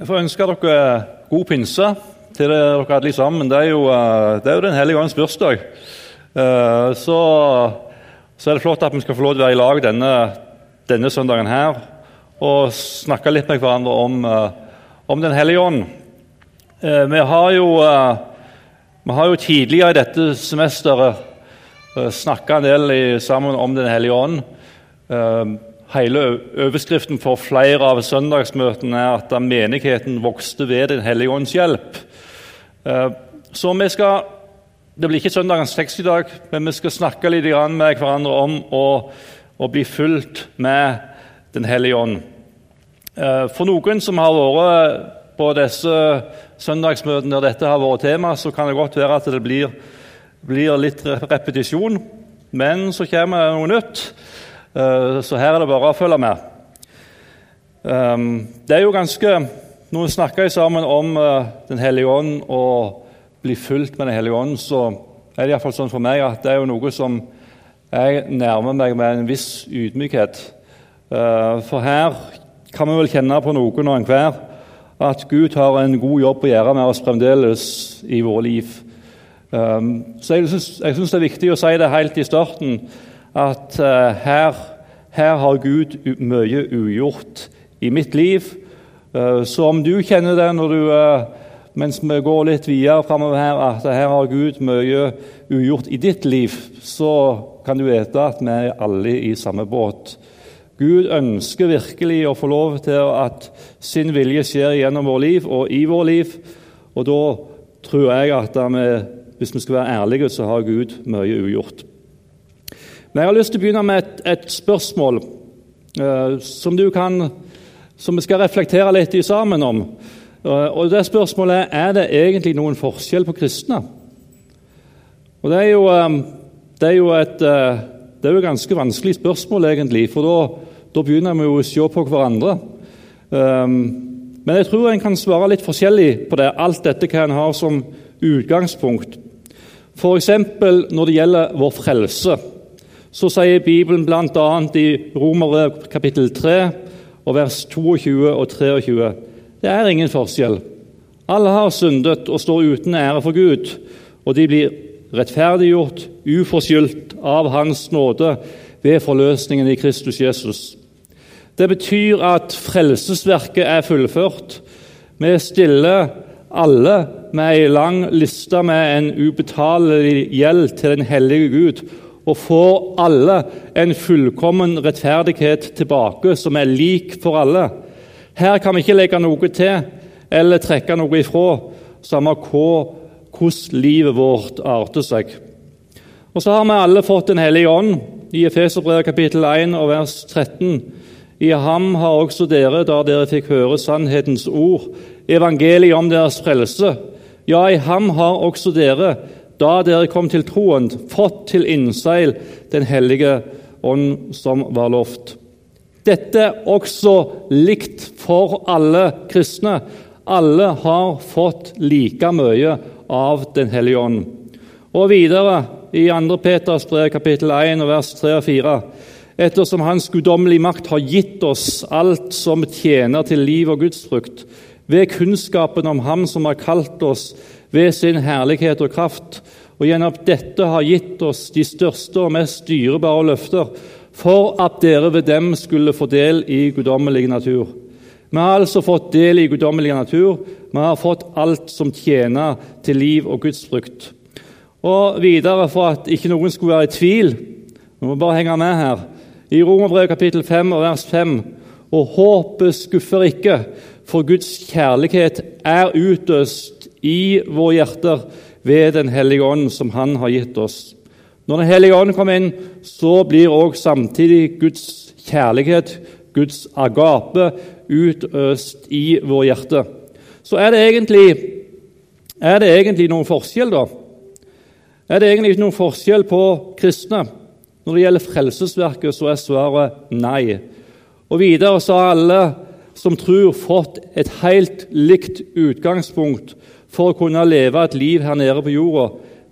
Jeg får ønske dere god pinse til dere alle sammen. Det er jo, eh, det er jo Den hellige ånds bursdag. Eh, så, så, er det flott at vi skal få lov til å være i lag denne, denne søndagen her og snakke litt med hverandre om, eh, om Den hellige ånd. Vi har jo, vi har jo tidligere i dette semesteret snakka en del sammen om Den hellige ånd. Hele overskriften for flere av søndagsmøtene er at menigheten vokste ved Den hellige ånds hjelp. Eh, så vi skal, Det blir ikke søndagens tekst i dag, men vi skal snakke litt med hverandre om å, å bli fulgt med Den hellige ånd. Eh, for noen som har vært på disse søndagsmøtene der dette har vært tema, så kan det godt være at det blir, blir litt repetisjon. Men så kommer det noe nytt. Eh, så her er det bare å følge med. Ehm, det er jo ganske Når vi snakker sammen om eh, Den hellige ånd og blir fulgt med Den hellige ånd, så er det iallfall sånn for meg at det er jo noe som jeg nærmer meg med en viss ydmykhet. Eh, for her kan vi vel kjenne på noen og enhver at Gud har en god jobb å gjøre med oss fremdeles i våre liv. Ehm, så jeg syns det er viktig å si det helt i starten at uh, her, her, har Gud mye ugjort i mitt liv. Uh, så om du kjenner det når du, uh, mens vi går litt videre framover her, at her har Gud mye ugjort i ditt liv, så kan du vite at vi er alle i samme båt. Gud ønsker virkelig å få lov til at sin vilje skjer gjennom vår liv og i vår liv. Og da tror jeg at vi, hvis vi skal være ærlige, så har Gud mye ugjort. Men jeg har lyst til å begynne med et, et spørsmål uh, som, kan, som, vi skal reflektere litt i sammen om. Uh, og det Spørsmålet er er det egentlig noen forskjell på kristne. Og Det er jo, um, det er jo et det er jo ganske vanskelig spørsmål, egentlig, for da, begynner vi jo å se på hverandre. Men jeg tror en kan svare litt forskjellig på det. Alt dette hva en har som utgangspunkt. F.eks. når det gjelder vår frelse så sier Bibelen bl.a. i Romere kapittel 3 og vers 22 og 23 det er ingen forskjell. Alle har syndet og står uten ære for Gud, og de blir rettferdiggjort uforskyldt av Hans nåde ved forløsningen i Kristus Jesus. Det betyr at frelsesverket er fullført. Vi stiller alle med ei lang liste med en ubetalelig gjeld til den hellige Gud og får alle en fullkommen rettferdighet tilbake, som er lik for alle. Her kan vi ikke legge noe til eller trekke noe ifra, samme hvordan livet vårt arter seg. Og Så har vi alle fått Den hellige ånd, i Efeserbrevet kapittel 1 og vers 13. I ham har også dere, da dere fikk høre sannhetens ord, evangeliet om deres frelse. Ja, i ham har også dere, da dere kom til troen, fått til innseil Den hellige ånd som var lovt. Dette er også likt for alle kristne. Alle har fått like mye av Den hellige ånd. Og videre i 2. Peters brev, kapittel 1, vers 3 og 4. Ettersom Hans guddommelige makt har gitt oss alt som tjener til liv og gudsfrukt, ved kunnskapen om Ham som har kalt oss ved sin herlighet og kraft, og gjennom dette har gitt oss de største og mest dyrebare løfter, for at dere ved dem skulle få del i guddommelig natur. Vi har altså fått del i guddommelig natur. Vi har fått alt som tjener til liv og Guds frukt. Og videre, for at ikke noen skulle være i tvil Vi må bare henge med her. I Romerbrevet kapittel 5 og vers 5.: Og håpet skuffer ikke, for Guds kjærlighet er utøst i våre hjerter ved Den hellige ånd, som Han har gitt oss. Når Den hellige ånd kommer inn, så blir også samtidig Guds kjærlighet, Guds agape, utøst i våre hjerter. Så er det, egentlig, er det egentlig noen forskjell, da? Er det egentlig noen forskjell på kristne? Når det gjelder frelsesverket, så er svaret nei. Og videre så har alle som tror, fått et helt likt utgangspunkt for å kunne leve et liv her nede på jorda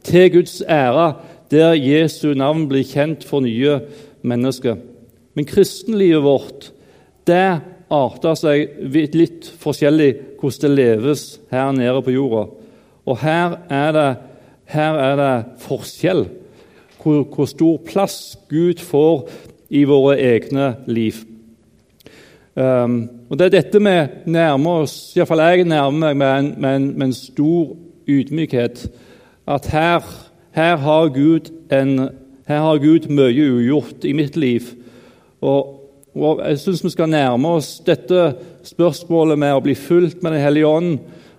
til Guds ære, der Jesu navn blir kjent for nye mennesker. Men kristenlivet vårt det arter seg litt forskjellig hvordan det leves her nede på jorda. Og her er det, her er det forskjell hvor, hvor, stor plass Gud får i våre egne liv. Um, og Det er dette vi nærmer oss, iallfall jeg nærmer meg med en, med en, med en stor ydmykhet. At her, her, har en, her har Gud mye ugjort i mitt liv. Og, og Jeg syns vi skal nærme oss dette spørsmålet med å bli fulgt med Den hellige ånd,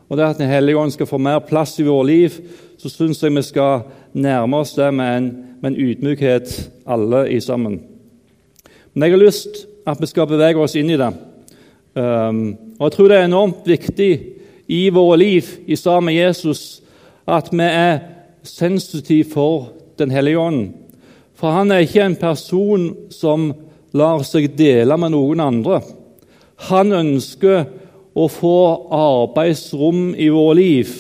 og det at Den hellige ånd skal få mer plass i vårt liv, så syns jeg vi skal nærme oss det med en, med en ydmykhet, alle i sammen. Men jeg har lyst at vi skal bevege oss inn i det. Um, og Jeg tror det er enormt viktig i våre liv i sammen med Jesus at vi er sensitive for Den hellige ånd. For han er ikke en person som lar seg dele med noen andre. Han ønsker å få arbeidsrom i vårt liv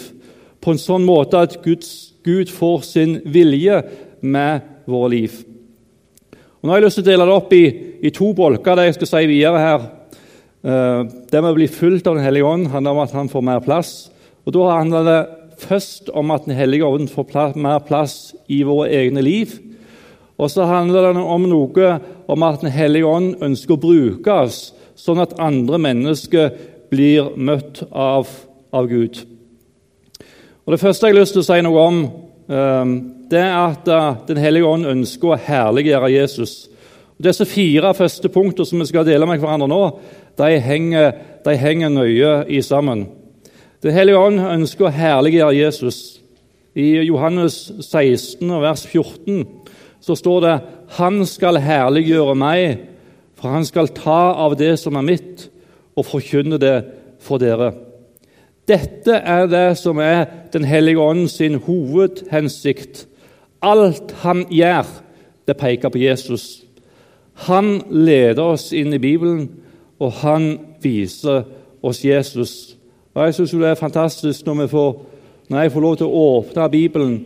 på en sånn måte at Guds, Gud får sin vilje med vårt liv. Og nå har jeg lyst til å dele det opp i, i to bolker, det jeg skal si videre her. Uh, det med å bli fulgt av Den hellige ånd handler om at han får mer plass. Og Da handler det først om at Den hellige ånd får plass, mer plass i våre egne liv. Og så handler det om noe om at Den hellige ånd ønsker å bruke oss sånn at andre mennesker blir møtt av, av Gud. Og Det første jeg har lyst til å si noe om, ehm, det er at eh, Den hellige ånd ønsker å herliggjøre Jesus. Disse fire første punktene som vi skal dele med hverandre nå, de henger, de henger nøye i sammen. Det hellige ånd ønsker å herliggjøre Jesus. I Johannes 16, vers 14 så står det han skal herliggjøre meg, for han skal ta av det som er mitt, og forkynne det for dere. Dette er det som er Den hellige ånd sin hovedhensikt. Alt han gjør, det peker på Jesus. Han leder oss inn i Bibelen, og han viser oss Jesus. Og Jeg syns det er fantastisk når, får, når jeg får lov til å åpne Bibelen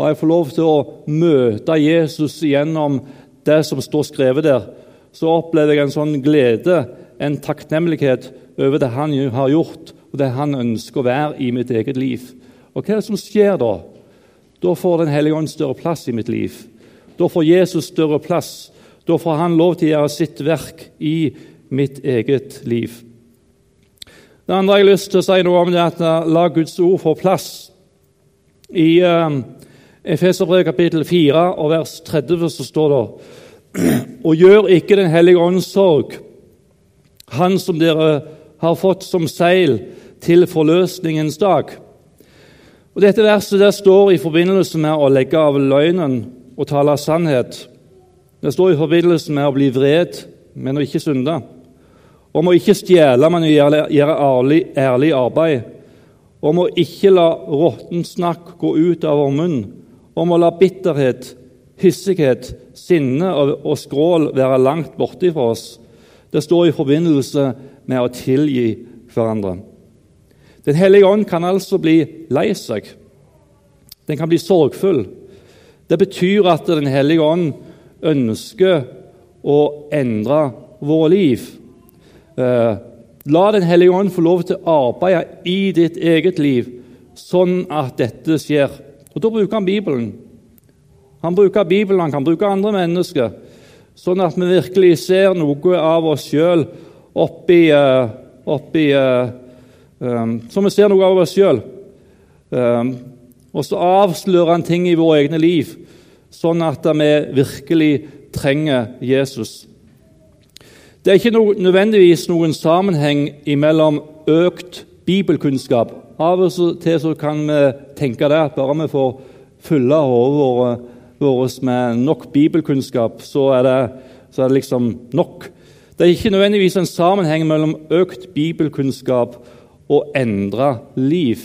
og jeg får lov til å møte Jesus gjennom det som står skrevet der, så opplever jeg en sånn glede, en takknemlighet over det han har gjort, og det han ønsker å være i mitt eget liv. Og hva er det som skjer da? Da får Den hellige ånd større plass i mitt liv. Da får Jesus større plass. Da får han lov til å gjøre sitt verk i mitt eget liv. Det andre jeg har lyst til å si noe om, det er at la Guds ord få plass. I uh, Efeserbrevet kapittel 4 og vers 30 så står det Og gjør ikke Den hellige ånds sorg, Han som dere har fått som seil til forløsningens dag. Og Dette verset der står i forbindelse med å legge av løgnen og tale sannhet. Det står i forbindelse med å bli vred, men å ikke synde. Om å ikke stjele, men å gjøre, ærlig, ærlig arbeid. Om å ikke la råttent gå ut av vår munn om å la bitterhet, hissighet, sinne og skrål være langt borte fra oss. Det står i forbindelse med å tilgi hverandre. Den hellige ånd kan altså bli lei seg. Den kan bli sorgfull. Det betyr at Den hellige ånd ønsker å endre våre liv. Eh, la Den hellige ånd få lov til å arbeide i ditt eget liv, sånn at dette skjer. Og Da bruker han Bibelen. Han bruker Bibelen, han kan bruke andre mennesker, sånn at vi virkelig ser noe av oss sjøl oppi, uh, oppi um, Så vi ser noe av oss sjøl. Og så avslører han ting i våre egne liv, sånn at vi virkelig trenger Jesus. Det er ikke no nødvendigvis noen sammenheng mellom økt bibelkunnskap av og til så kan vi tenke det at bare vi får fylle hodet vårt med nok bibelkunnskap, så er, det, så er det liksom nok. Det er ikke nødvendigvis en sammenheng mellom økt bibelkunnskap og endra liv.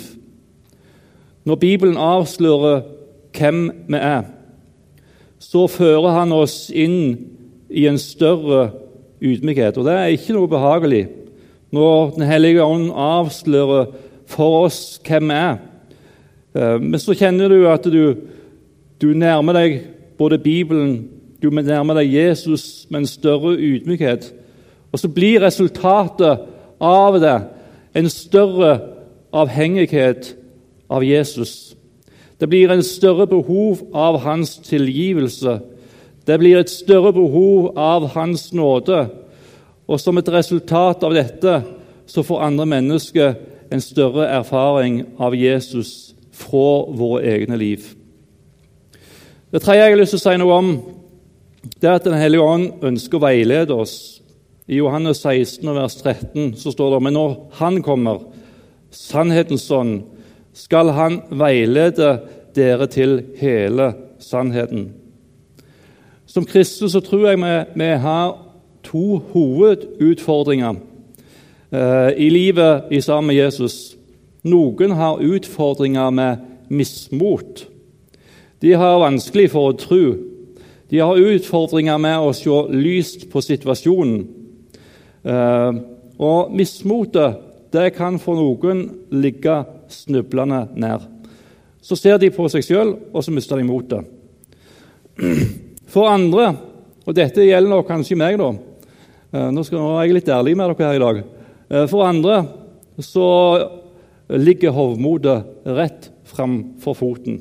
Når Bibelen avslører hvem vi er, så fører han oss inn i en større ydmykhet. Og det er ikke noe behagelig når Den hellige ånd avslører for oss hvem vi er. Eh, men så kjenner du at du, du nærmer deg både Bibelen, du nærmer deg Jesus med en større ydmykhet. Og så blir resultatet av det en større avhengighet av Jesus. Det blir en større behov av hans tilgivelse. Det blir et større behov av hans nåde. Og som et resultat av dette så får andre mennesker en større erfaring av Jesus fra våre egne liv. Det tredje jeg har lyst til å si noe om, det er at Den hellige ånd ønsker å veilede oss. I Johannes 16, vers 13 så står det men når Han kommer, sannhetens ånd, skal Han veilede dere til hele sannheten. Som kristne så tror jeg vi, vi har to hovedutfordringer eh, i livet i sammen med Jesus. Noen har utfordringer med mismot. De har vanskelig for å tro. De har utfordringer med å se lyst på situasjonen. Eh, og mismotet det kan for noen ligge snublende nær. Så ser de på seg sjøl, og så mister de motet. For andre, og dette gjelder nok kanskje meg, da eh, Nå skal jeg litt ærlig med dere her i dag. Eh, for andre så ligger hovmodet rett framfor foten.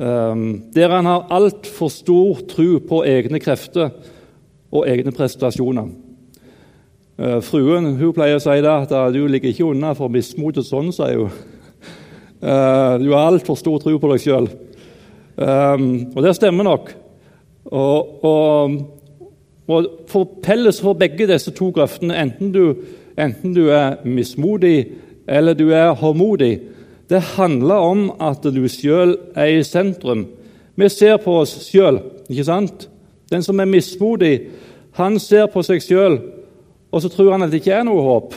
Eh, der han har altfor stor tro på egne krefter og egne prestasjoner. Fruen hun pleier å si det, at du ligger ikke unna for mismotet sånn, sier hun. Du har altfor stor tro på deg sjøl. Og det stemmer nok. Og, og, og for Felles for begge disse to grøftene, enten du, enten du er mismodig eller du er håndmodig, det handler om at du sjøl er i sentrum. Vi ser på oss sjøl, ikke sant? Den som er mismodig, han ser på seg sjøl, og så tror han at det ikke er noe håp.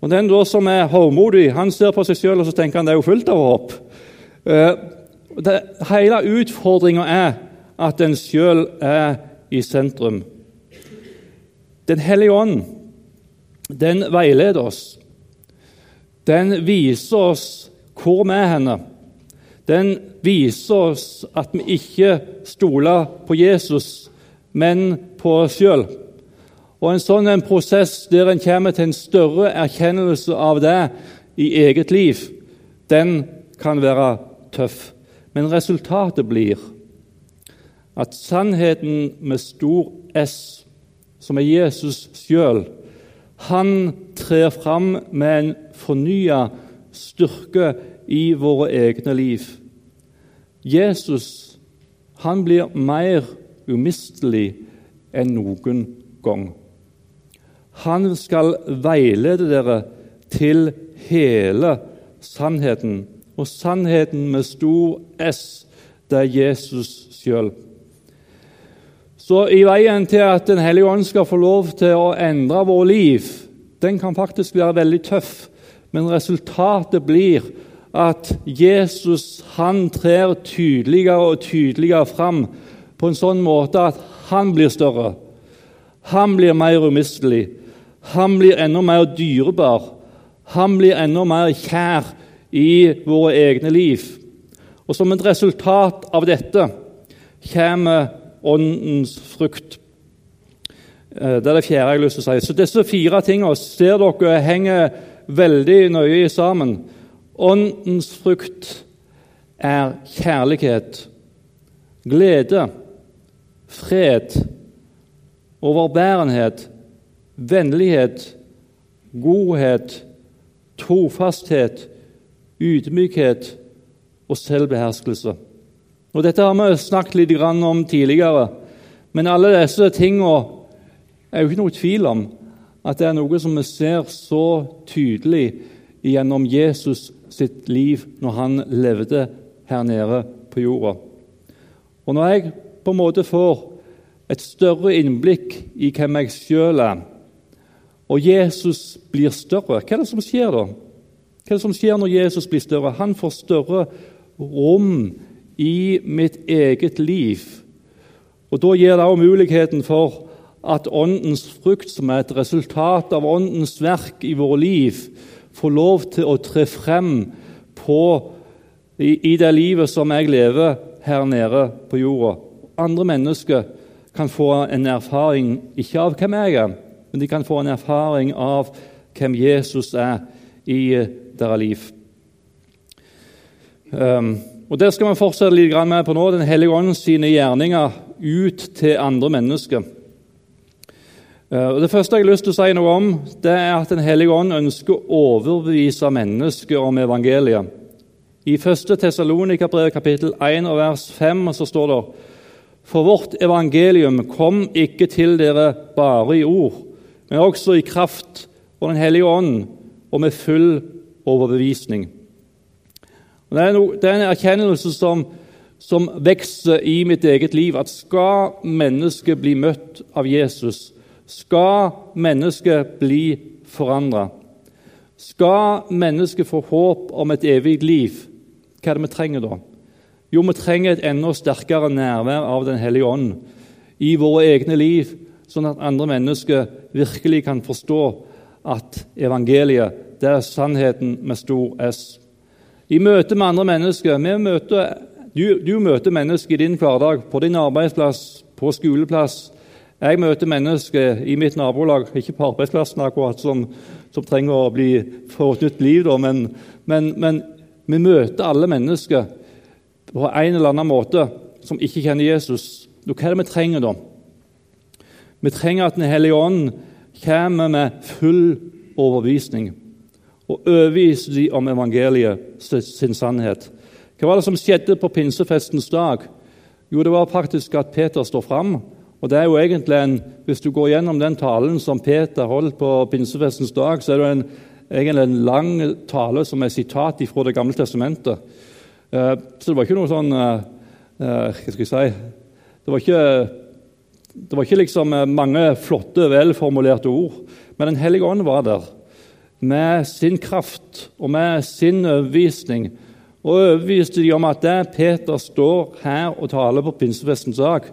Og Den da som er håndmodig, han ser på seg sjøl og så tenker han det er jo fullt av håp. Uh, det, hele utfordringa er at en sjøl er i sentrum. Den hellige ånd, den veileder oss. Den viser oss hvor vi er henne. Den viser oss at vi ikke stoler på Jesus, men på oss sjøl. Og En sånn en prosess der en kommer til en større erkjennelse av det i eget liv, den kan være tøff. Men resultatet blir at sannheten med stor S, som er Jesus sjøl, han trer fram med en fornya styrke i våre egne liv. Jesus han blir mer umistelig enn noen gang. Han skal veilede dere til hele sannheten. Og sannheten med stor S, det er Jesus sjøl. Så i veien til at Den hellige ånd skal få lov til å endre vårt liv, den kan faktisk være veldig tøff, men resultatet blir at Jesus han trer tydeligere og tydeligere fram på en sånn måte at han blir større. Han blir mer umistelig. Han blir enda mer dyrebar. Han blir enda mer kjær i våre egne liv. Og Som et resultat av dette kommer åndens frukt. Eh, det er det fjerde jeg har lyst til å si. Så Disse fire tingene ser dere henger veldig nøye sammen. Åndens frukt er kjærlighet, glede, fred, overbærenhet, vennlighet, godhet, trofasthet, ydmykhet og selvbeherskelse. Og Dette har vi snakket litt om tidligere, men alle disse tingene er jo ikke noe tvil om at det er noe som vi ser så tydelig gjennom Jesus sitt liv når han levde her nede på jorda. Og Når jeg på en måte får et større innblikk i hvem jeg sjøl er, og Jesus blir større, hva er det som skjer da? Hva er det som skjer når Jesus blir større? Han får større rom i mitt eget liv. Og Da gir det også muligheten for at Åndens frukt, som er et resultat av Åndens verk i våre liv, får lov til å tre frem på, i, i det livet som jeg lever her nede på jorda. Andre mennesker kan få en erfaring ikke av hvem jeg er, men de kan få en erfaring av hvem Jesus er i deres liv. Um, og Det skal vi fortsette litt med på nå. Den hellige ånd sine gjerninger ut til andre mennesker. Uh, Det første jeg har lyst til å si noe om, det er at Den hellige ånd ønsker å overbevise mennesker om evangeliet. I 1. Tessalonikerbrev kapittel 1 og vers 5 så står det For vårt evangelium kom ikke til dere bare i ord, men også i kraft og Den hellige ånd og med full overbevisning. Og det, er no, en erkjennelse som, som vokser i mitt eget liv, at skal mennesket bli møtt av Jesus, skal mennesket bli forandra, skal mennesket få håp om et evig liv, hva er det vi trenger da? Jo, vi trenger et enda sterkere nærvær av Den hellige ånd i våre egne liv, sånn at andre mennesker virkelig kan forstå at evangeliet det er sannheten med stor S. I møte med andre mennesker møter, du, du, møter mennesker i din hverdag, på din arbeidsplass, på skoleplass. Jeg møter mennesker i mitt nabolag, ikke på arbeidsplassen akkurat, som, som trenger å bli, få et nytt liv, da, men, men, men vi møter alle mennesker på en eller annen måte som ikke kjenner Jesus. Hva er det vi trenger da? Vi trenger at Den hellige ånd kommer med full overbevisning og overbeviser dem om evangeliet sin sannhet. Hva var det som skjedde på pinsefestens dag? Jo, det var faktisk at Peter står fram. Og det er jo egentlig en, Hvis du går gjennom den talen som Peter holdt på pinsefestens dag, så er det en egentlig en lang tale som er sitat fra Det gamle testamentet. Eh, så det var ikke noe sånn eh, eh, Hva skal jeg si Det var ikke, det var ikke liksom mange flotte, velformulerte ord. Men Den hellige ånd var der med sin kraft og med sin overbevisning. Og overbeviste de om at det Peter står her og taler på pinsefestens sak,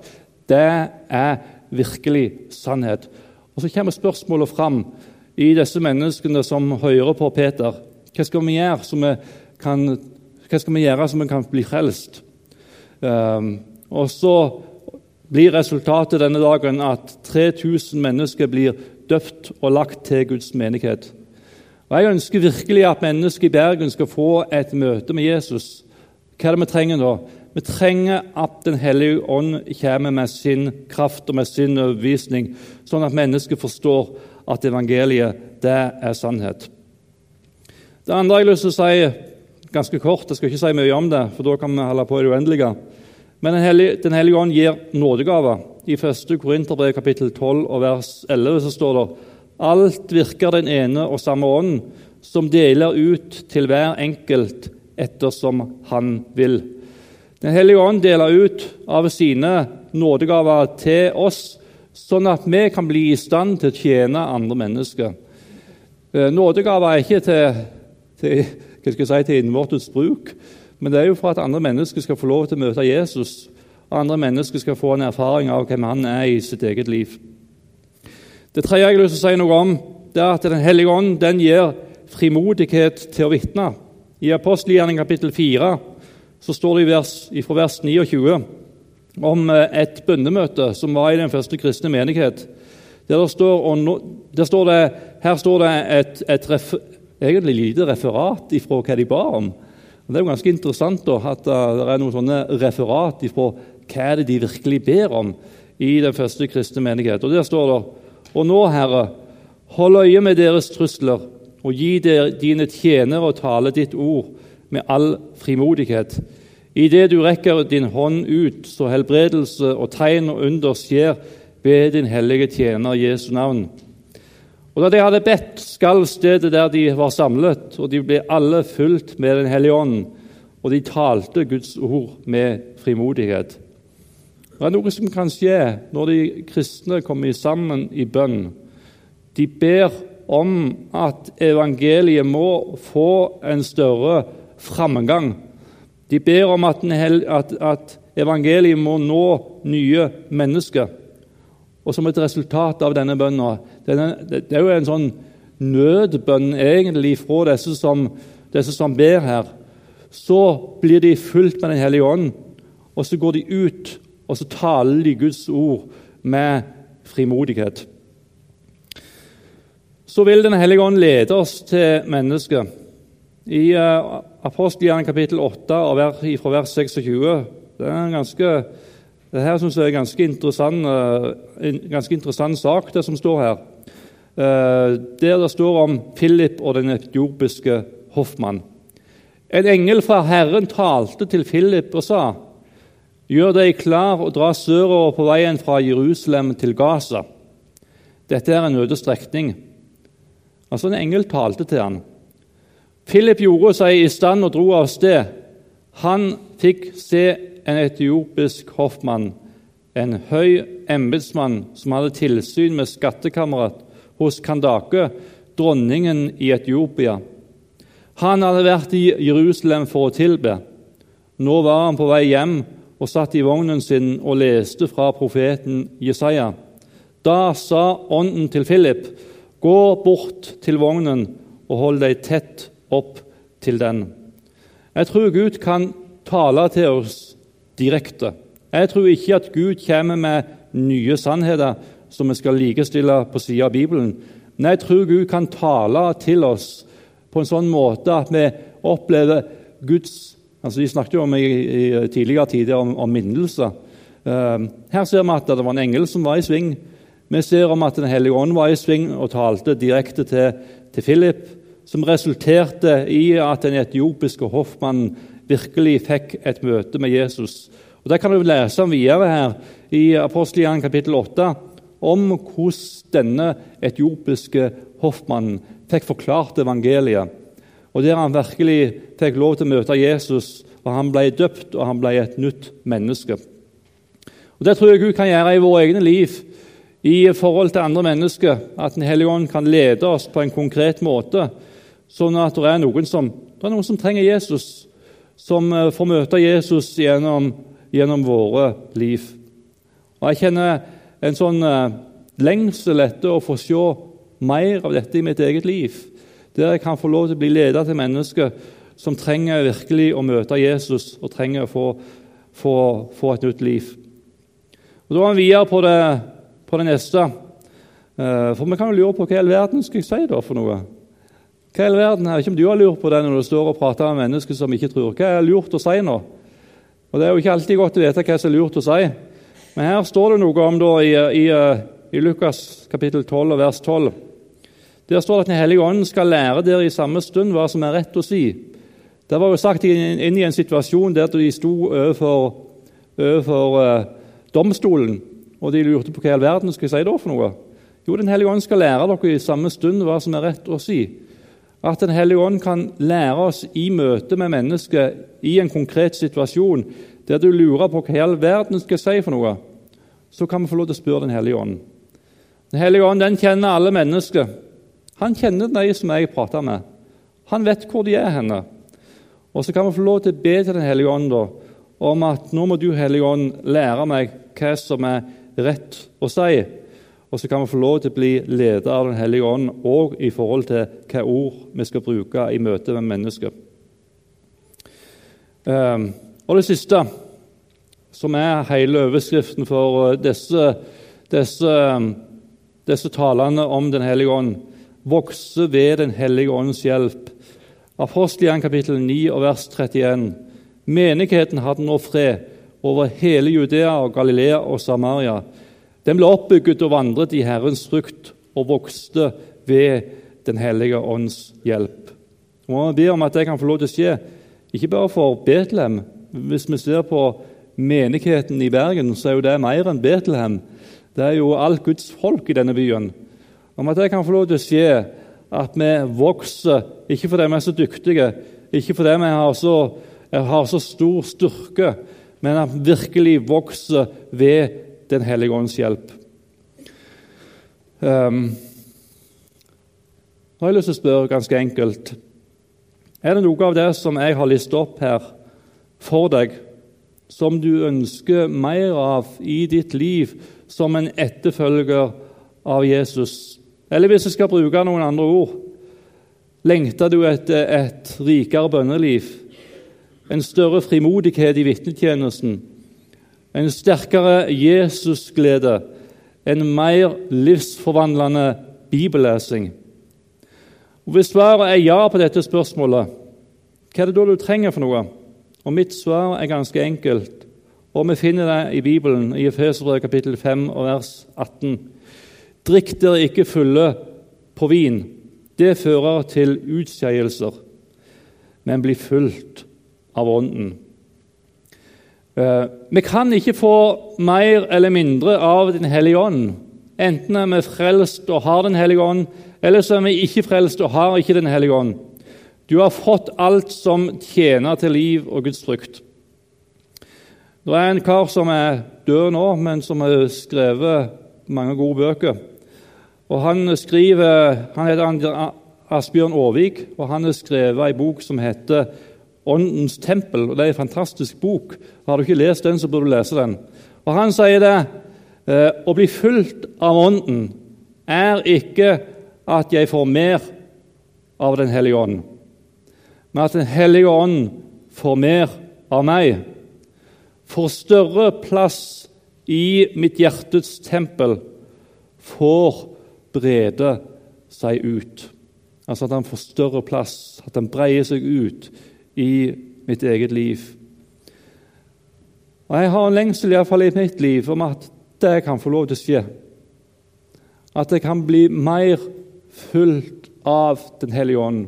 det er virkelig sannhet. Og Så kommer spørsmålet fram i disse menneskene som hører på Peter. Hva skal vi gjøre så vi kan, vi gjøre så vi kan bli frelst? Um, og så blir resultatet denne dagen at 3000 mennesker blir døpt og lagt til Guds menighet. Og Jeg ønsker virkelig at mennesker i Bergen skal få et møte med Jesus. Hva er det vi trenger da? Vi trenger at Den hellige ånd kommer med sin kraft og med sin overbevisning, sånn at mennesker forstår at evangeliet, det er sannhet. Det andre jeg har lyst til å si ganske kort, jeg skal ikke si mye om det, for da kan vi holde på i det uendelige. Men Den hellige, den hellige ånd gir nådegaver. I 1. Korinterbrev kapittel 12 og vers 11 så står det Alt virker den ene og samme ånd, som deler ut til hver enkelt ettersom han vil. Den hellige ånd deler ut av sine nådegaver til oss sånn at vi kan bli i stand til å tjene andre mennesker. Eh, nådegaver er ikke til, til, si, til innvortes bruk, men det er jo for at andre mennesker skal få lov til å møte Jesus, og andre mennesker skal få en erfaring av hvem han er i sitt eget liv. Det tredje jeg har lyst til å si noe om, det er at Den hellige ånd den gir frimodighet til å vitne. I apostelgjerningen kapittel 4 så står det i vers, fra vers 29 om eh, et bønnemøte som var i den første kristne menighet. Der det står, der står det, her står det et, et ref, egentlig lite referat ifra hva de ba om. Det er jo ganske interessant da, at det er noen sånne referat på hva det de virkelig ber om i den første kristne menighet. Og Der står det Og nå, Herre, hold øye med deres trusler, og gi der, dine tjenere å tale ditt ord med all frimodighet. Idet du rekker din hånd ut, så helbredelse og tegn og under skjer ved din hellige tjener Jesu navn. Og Da de hadde bedt, skalv stedet der de var samlet, og de ble alle fulgt med Den hellige ånd, og de talte Guds ord med frimodighet. Det er noe som kan skje når de kristne kommer sammen i bønn. De ber om at evangeliet må få en større framgang de ber om at, at, at evangeliet må nå nye mennesker. Og som et resultat av denne bønna Det er jo en sånn nødbønn egentlig fra disse som, disse som ber her. Så blir de fulgt med Den hellige ånd, og så går de ut og så taler de Guds ord med frimodighet. så vil Den hellige ånd lede oss til mennesket. I uh, Apostelgjerningen kapittel 8 fra vers 26 det er her synes jeg er en ganske interessant, uh, en ganske interessant sak, det som står her. Uh, der det står om Philip og den etiopiske hoffmann. En engel fra Herren talte til Philip og sa:" Gjør deg klar og dra sørover på veien fra Jerusalem til Gaza. Dette er en øde strekning. Altså En engel talte til han. Philip gjorde seg i stand og dro av sted. Han fikk se en etiopisk hoffmann, en høy embetsmann som hadde tilsyn med skattkammeret hos Kandake, dronningen i Etiopia. Han hadde vært i Jerusalem for å tilbe. Nå var han på vei hjem og satt i vognen sin og leste fra profeten Jesaja. Da sa ånden til Philip, gå bort til vognen og hold deg tett opp til den. Jeg tror Gud kan tale til oss direkte. Jeg tror ikke at Gud kommer med nye sannheter som vi skal likestille på siden av Bibelen. Men jeg tror Gud kan tale til oss på en sånn måte at vi opplever Guds Altså, De snakket jo om i, i tidligere tider om, om minnelser. Uh, her ser vi at det var en engel som var i sving. Vi ser om at Den hellige ånd var i sving og talte direkte til, til Philip, som resulterte i at den etiopiske hoffmannen virkelig fikk et møte med Jesus. Og Det kan du lese om videre her i Apostelgjerningen kapittel 8, om hvordan denne etiopiske hoffmannen fikk forklart evangeliet og der han virkelig fikk lov til å møte Jesus, og han ble døpt, og han ble et nytt menneske. Og Det tror jeg Gud kan gjøre i våre egne liv i forhold til andre mennesker. At Den hellige ånd kan lede oss på en konkret måte, sånn at det er noen som, er noen som trenger Jesus, som eh, får møte Jesus gjennom, gjennom våre liv. Og Jeg kjenner en sånn uh, lengsel etter å få se mer av dette i mitt eget liv der jeg kan få lov til å bli leder til mennesker som trenger virkelig å møte Jesus og trenger å få, få, få et nytt liv. Og Da er vi videre på det, på det neste. Eh, for vi kan jo lure på hva i all verden skal jeg si da for noe? Hva i all verden, Jeg vet ikke om du har lurt på det når du står og prater med mennesker som ikke tror. Hva er lurt å si nå? Og Det er jo ikke alltid godt å vite hva som er lurt å si. Men her står det noe om da i, i, i Lukas kapittel 12 og vers 12. Der står det at Den hellige ånd skal lære dere i samme stund hva som er rett å si. Det var jo sagt inn, i en situasjon der de sto overfor, uh, domstolen, og de lurte på hva i all verden skal jeg si da for noe. Jo, Den hellige ånd skal lære dere i samme stund hva som er rett å si. At Den hellige ånd kan lære oss i møte med mennesker i en konkret situasjon der du lurer på hva i all verden skal si for noe, så kan vi få lov til å spørre Den hellige ånd. Den hellige ånd den kjenner alle mennesker. Han kjenner de som jeg prater med. Han vet hvor de er henne. Og så kan vi få lov til å be til Den hellige ånd da, om at nå må du, Hellige Ånd, lære meg hva som er rett å si. Og så kan vi få lov til å bli leder av Den hellige ånd òg i forhold til hva ord vi skal bruke i møte med mennesker. Um, og det siste, som er hele overskriften for disse, disse, disse talene om Den hellige ånd, vokse ved Den hellige ånds hjelp. Apostelgjerningen kapittel 9 og vers 31. Menigheten hadde nå fred over hele Judea og Galilea og Samaria. Den ble oppbygget og vandret i Herrens frukt og vokste ved Den hellige ånds hjelp. Og Vi ber om at det kan få lov til å skje, ikke bare for Betlehem. Hvis vi ser på menigheten i Bergen, så er jo det mer enn Betlehem. Det er jo alt Guds folk i denne byen om at det kan få lov til å skje at vi vokser, ikke fordi vi er så dyktige, ikke fordi vi har så, har så stor styrke, men at vi virkelig vokser ved Den hellige ånds hjelp. Um, nå har jeg lyst til å spørre ganske enkelt Er det noe av det som jeg har listet opp her for deg, som du ønsker mer av i ditt liv som en etterfølger av Jesus? Eller hvis jeg skal bruke noen andre ord Lengter du etter et rikere bønneliv? En større frimodighet i vitnetjenesten? En sterkere Jesusglede? En mer livsforvandlende bibellesing? Hvis svaret er ja på dette spørsmålet, hva er det da du trenger for noe? Og Mitt svar er ganske enkelt, og vi finner det i Bibelen, i Efeserbrevet kapittel 5 og vers 18. Drikk dere ikke fulle på vin. Det fører til utskeielser, men bli fulgt av Ånden. Eh, vi kan ikke få mer eller mindre av Den hellige ånd. Enten er vi frelst og har Den hellige ånd, eller så er vi ikke frelst og har ikke Den hellige ånd. Du har fått alt som tjener til liv og Guds frykt. Det er en kar som er død nå, men som har skrevet mange gode bøker. Og Han skriver, han heter Asbjørn Aarvik, og han har skrevet en bok som heter 'Åndens tempel'. og Det er en fantastisk bok. Har du ikke lest den, så bør du lese den. Og Han sier det eh, å bli fulgt av Ånden er ikke at jeg får mer av Den hellige ånd, men at Den hellige ånd får mer av meg. Får større plass i mitt hjertets tempel, får brede seg ut. Altså at han får større plass, at han breier seg ut i mitt eget liv. Og Jeg har en lengsel iallfall i mitt liv om at det kan få lov til å skje. At jeg kan bli mer fullt av Den hellige ånd.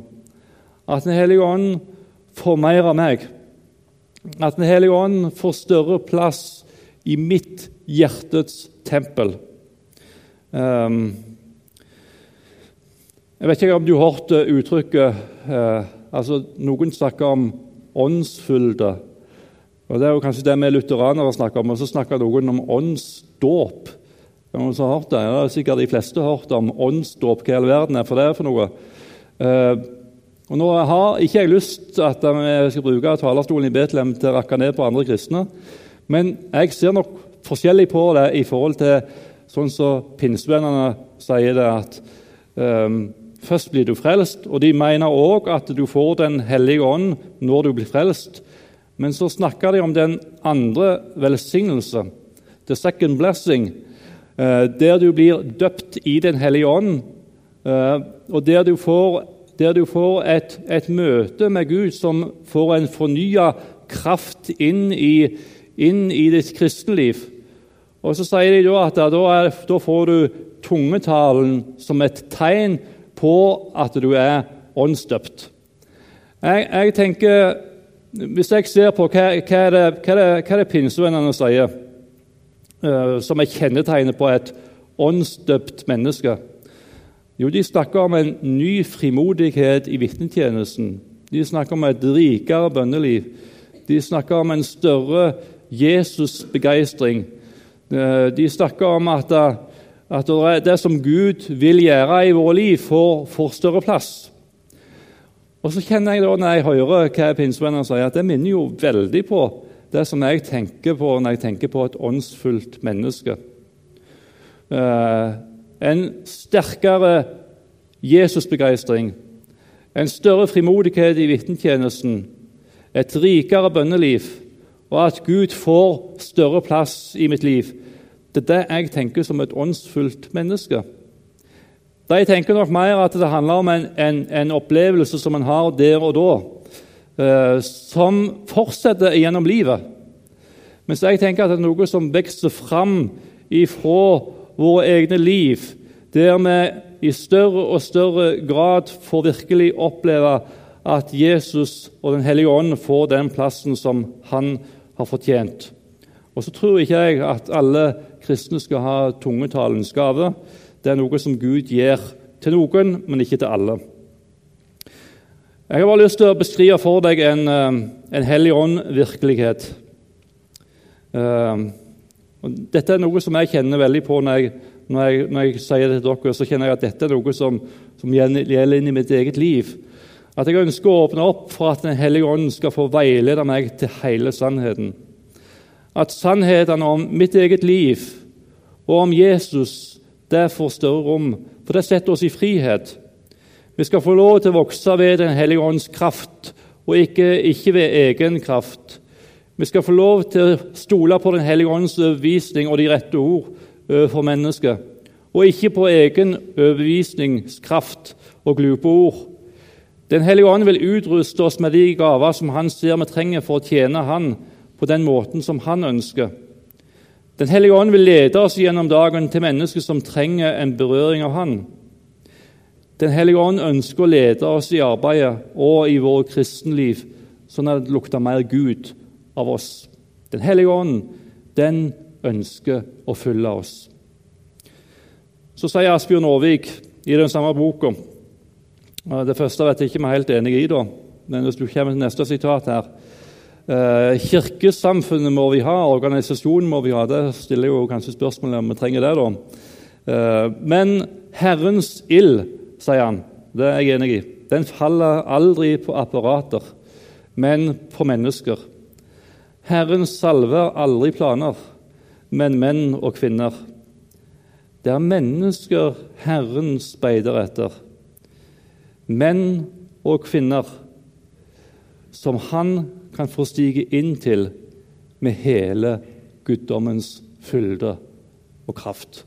At Den hellige ånd får mer av meg. At Den hellige ånd får større plass i mitt hjertets tempel. Um, jeg vet ikke om du har hørt uttrykket eh, altså Noen snakker om åndsfylde. Og Det er jo kanskje det vi lutheranere snakker om. Og så snakker noen om åndsdåp. Noen som har hørt det? Ja, det er sikkert de fleste har hørt om åndsdåp. Hva i all verden er for det for noe? Og Nå har ikke jeg lyst til at vi skal bruke talerstolen i Betlehem til å rakke ned på andre kristne, men jeg ser nok forskjellig på det i forhold til sånn som pinsevennene sier det, at um, Først blir du frelst, og de mener òg at du får Den hellige ånd når du blir frelst. Men så snakker de om den andre velsignelse, the second blessing, eh, der du blir døpt i Den hellige ånd, eh, og der du får, der du får et, et, møte med Gud som får en fornya kraft inn i, inn i ditt kristenliv. Og Så sier de da at da, er, da får du tungetalen som et tegn på at du er åndsdøpt. Jeg, jeg, tenker, Hvis jeg ser på hva, hva er det, hva er hva det pinsevennene sier, uh, som er kjennetegnet på et åndsdøpt menneske Jo, de snakker om en ny frimodighet i vitnetjenesten. De snakker om et rikere bønneliv. De snakker om en større Jesusbegeistring. Uh, de snakker om at uh, at det som Gud vil gjøre i våre liv, får, får større plass. Og så kjenner jeg da, Når jeg hører hva pinsevennene sier, at det minner jo veldig på det som jeg tenker på når jeg tenker på et åndsfullt menneske. Eh, en sterkere Jesusbegeistring, en større frimodighet i vitnetjenesten, et rikere bønneliv, og at Gud får større plass i mitt liv. Det er det jeg tenker som et åndsfullt menneske. De tenker nok mer at det handler om en, en, en opplevelse som en har der og da, eh, som fortsetter gjennom livet. Mens jeg tenker at det er noe som vokser fram ifra våre egne liv, der vi i større og større grad får virkelig oppleve at Jesus og Den hellige ånd får den plassen som han har fortjent. Og så tror ikke jeg at alle kristne skal ha tungetalens gave. Det er noe som Gud gir til noen, men ikke til alle. Jeg har bare lyst til å beskrive for deg en, eh, en hellig ånd-virkelighet. Eh, dette er noe som jeg kjenner veldig på når jeg, når jeg, når jeg sier det til dere. så kjenner jeg at Dette er noe som, som gjelder inn i mitt eget liv. At jeg ønsker å åpne opp for at Den hellige ånd skal få veilede meg til hele sannheten at sannhetene om mitt eget liv og om Jesus det får større rom, for det setter oss i frihet. Vi skal få lov til å vokse ved Den hellige ånds kraft, og ikke, ikke ved egen kraft. Vi skal få lov til å stole på Den hellige åndens overbevisning og de rette ord for mennesket, og ikke på egen overbevisningskraft og glupe ord. Den hellige ånd vil utruste oss med de gaver som han ser vi trenger for å tjene han på den måten som han ønsker. Den hellige ånd vil lede oss gjennom dagen til mennesker som trenger en berøring av han. Den hellige ånd ønsker å lede oss i arbeidet og i vårt kristenliv, sånn at det lukter mer Gud av oss. Den hellige ånd, den ønsker å fylle oss. Så sier Asbjørn Aarvik i den samme boka Det første vet jeg ikke vi er helt enig i, da, men hvis du kommer til neste sitat her eh, Kirkesamfunnet må vi ha, organisasjonen må vi ha. Det stiller jo kanskje spørsmålet om vi trenger det. da. Eh, men Herrens ild, sier han, det er jeg enig i, den faller aldri på apparater, men på mennesker. Herren salver aldri planer, men menn og kvinner. Det er mennesker Herren speider etter. Menn og kvinner som han kan få stige inn til med hele guddommens fylde og kraft.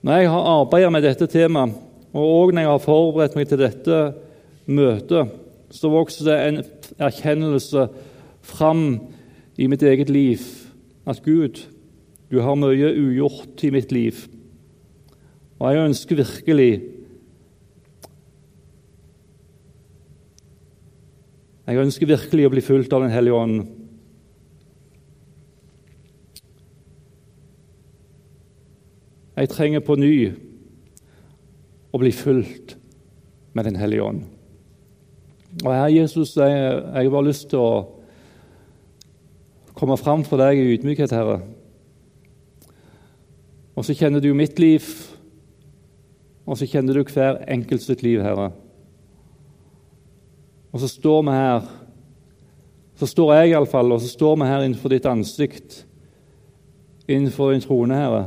Når jeg har arbeidet med dette temaet, og også når jeg har forberedt meg til dette møtet, så vokser det en erkjennelse fram i mitt eget liv at Gud, du har mye ugjort i mitt liv. Og jeg ønsker virkelig Jeg ønsker virkelig å bli fulgt av Den hellige ånd. Jeg trenger på ny å bli fulgt med Den hellige ånd. Og her, Jesus, jeg, jeg har bare lyst til å komme fram for deg i ydmykhet, Herre. Og så kjenner du mitt liv, og så kjenner du hver enkelt sitt liv, Herre. Og så står vi her, så står jeg iallfall, og så står vi her innenfor ditt ansikt, innenfor din trone, Herre.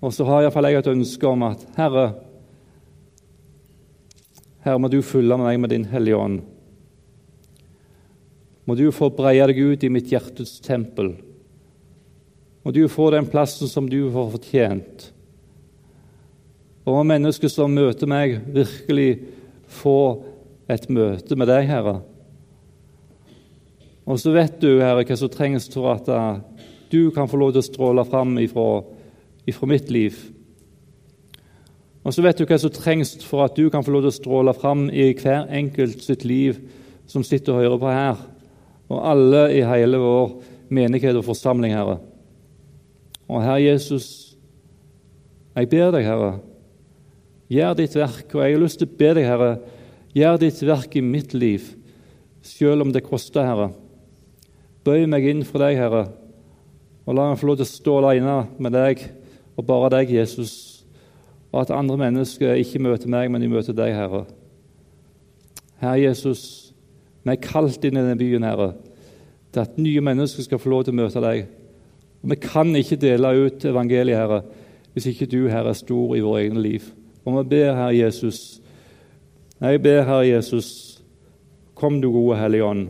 Og så har iallfall jeg et ønske om at Herre, Herre, må du fylle meg med din Hellige Ånd. Må du få breie deg ut i mitt hjertes tempel. Må du få den plassen som du har fortjent. Og må mennesker som møter meg, virkelig få et møte med deg, Herre. Og så vet du, Herre, hva som trengs for at eh, du kan få lov til å stråle fram ifra, ifra mitt liv. Og så vet du hva som trengs for at du kan få lov til å stråle fram i hver enkelt sitt liv som sitter og hører på her og alle i hele vår menighet og forsamling, Herre. Og Herre Jesus, jeg ber deg, Herre, gjør ditt verk. Og jeg har lyst til å be deg, Herre, gjør ditt verk i mitt liv, selv om det koster, Herre. Bøy meg inn for deg, Herre, og la meg få lov til å stå alene med deg og bare deg, Jesus, og at andre mennesker ikke møter meg, men de møter deg, Herre. Herre Jesus, vi er kalt inn i denne byen, Herre, til at nye mennesker skal få lov til å møte deg. Og Vi kan ikke dele ut evangeliet, Herre, hvis ikke du, Herre, er stor i våre egne liv. Og vi ber, Herre Jesus, jeg ber, Herre Jesus, kom du, gode Hellige Ånd.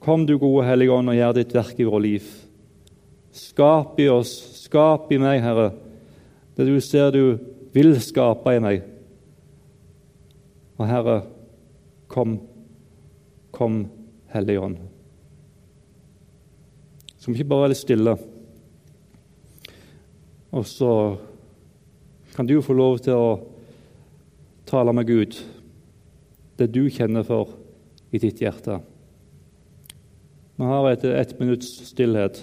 Kom du, gode Hellige Ånd, og gjør ditt verk i vårt liv. Skap i oss, skap i meg, Herre, det du ser du vil skape i meg. Og Herre, kom. Kom, Hellige Ånd. Skal vi ikke bare være litt stille? Og så kan du få lov til å tale med Gud, det du kjenner for i ditt hjerte. Vi har et, ett minutts stillhet.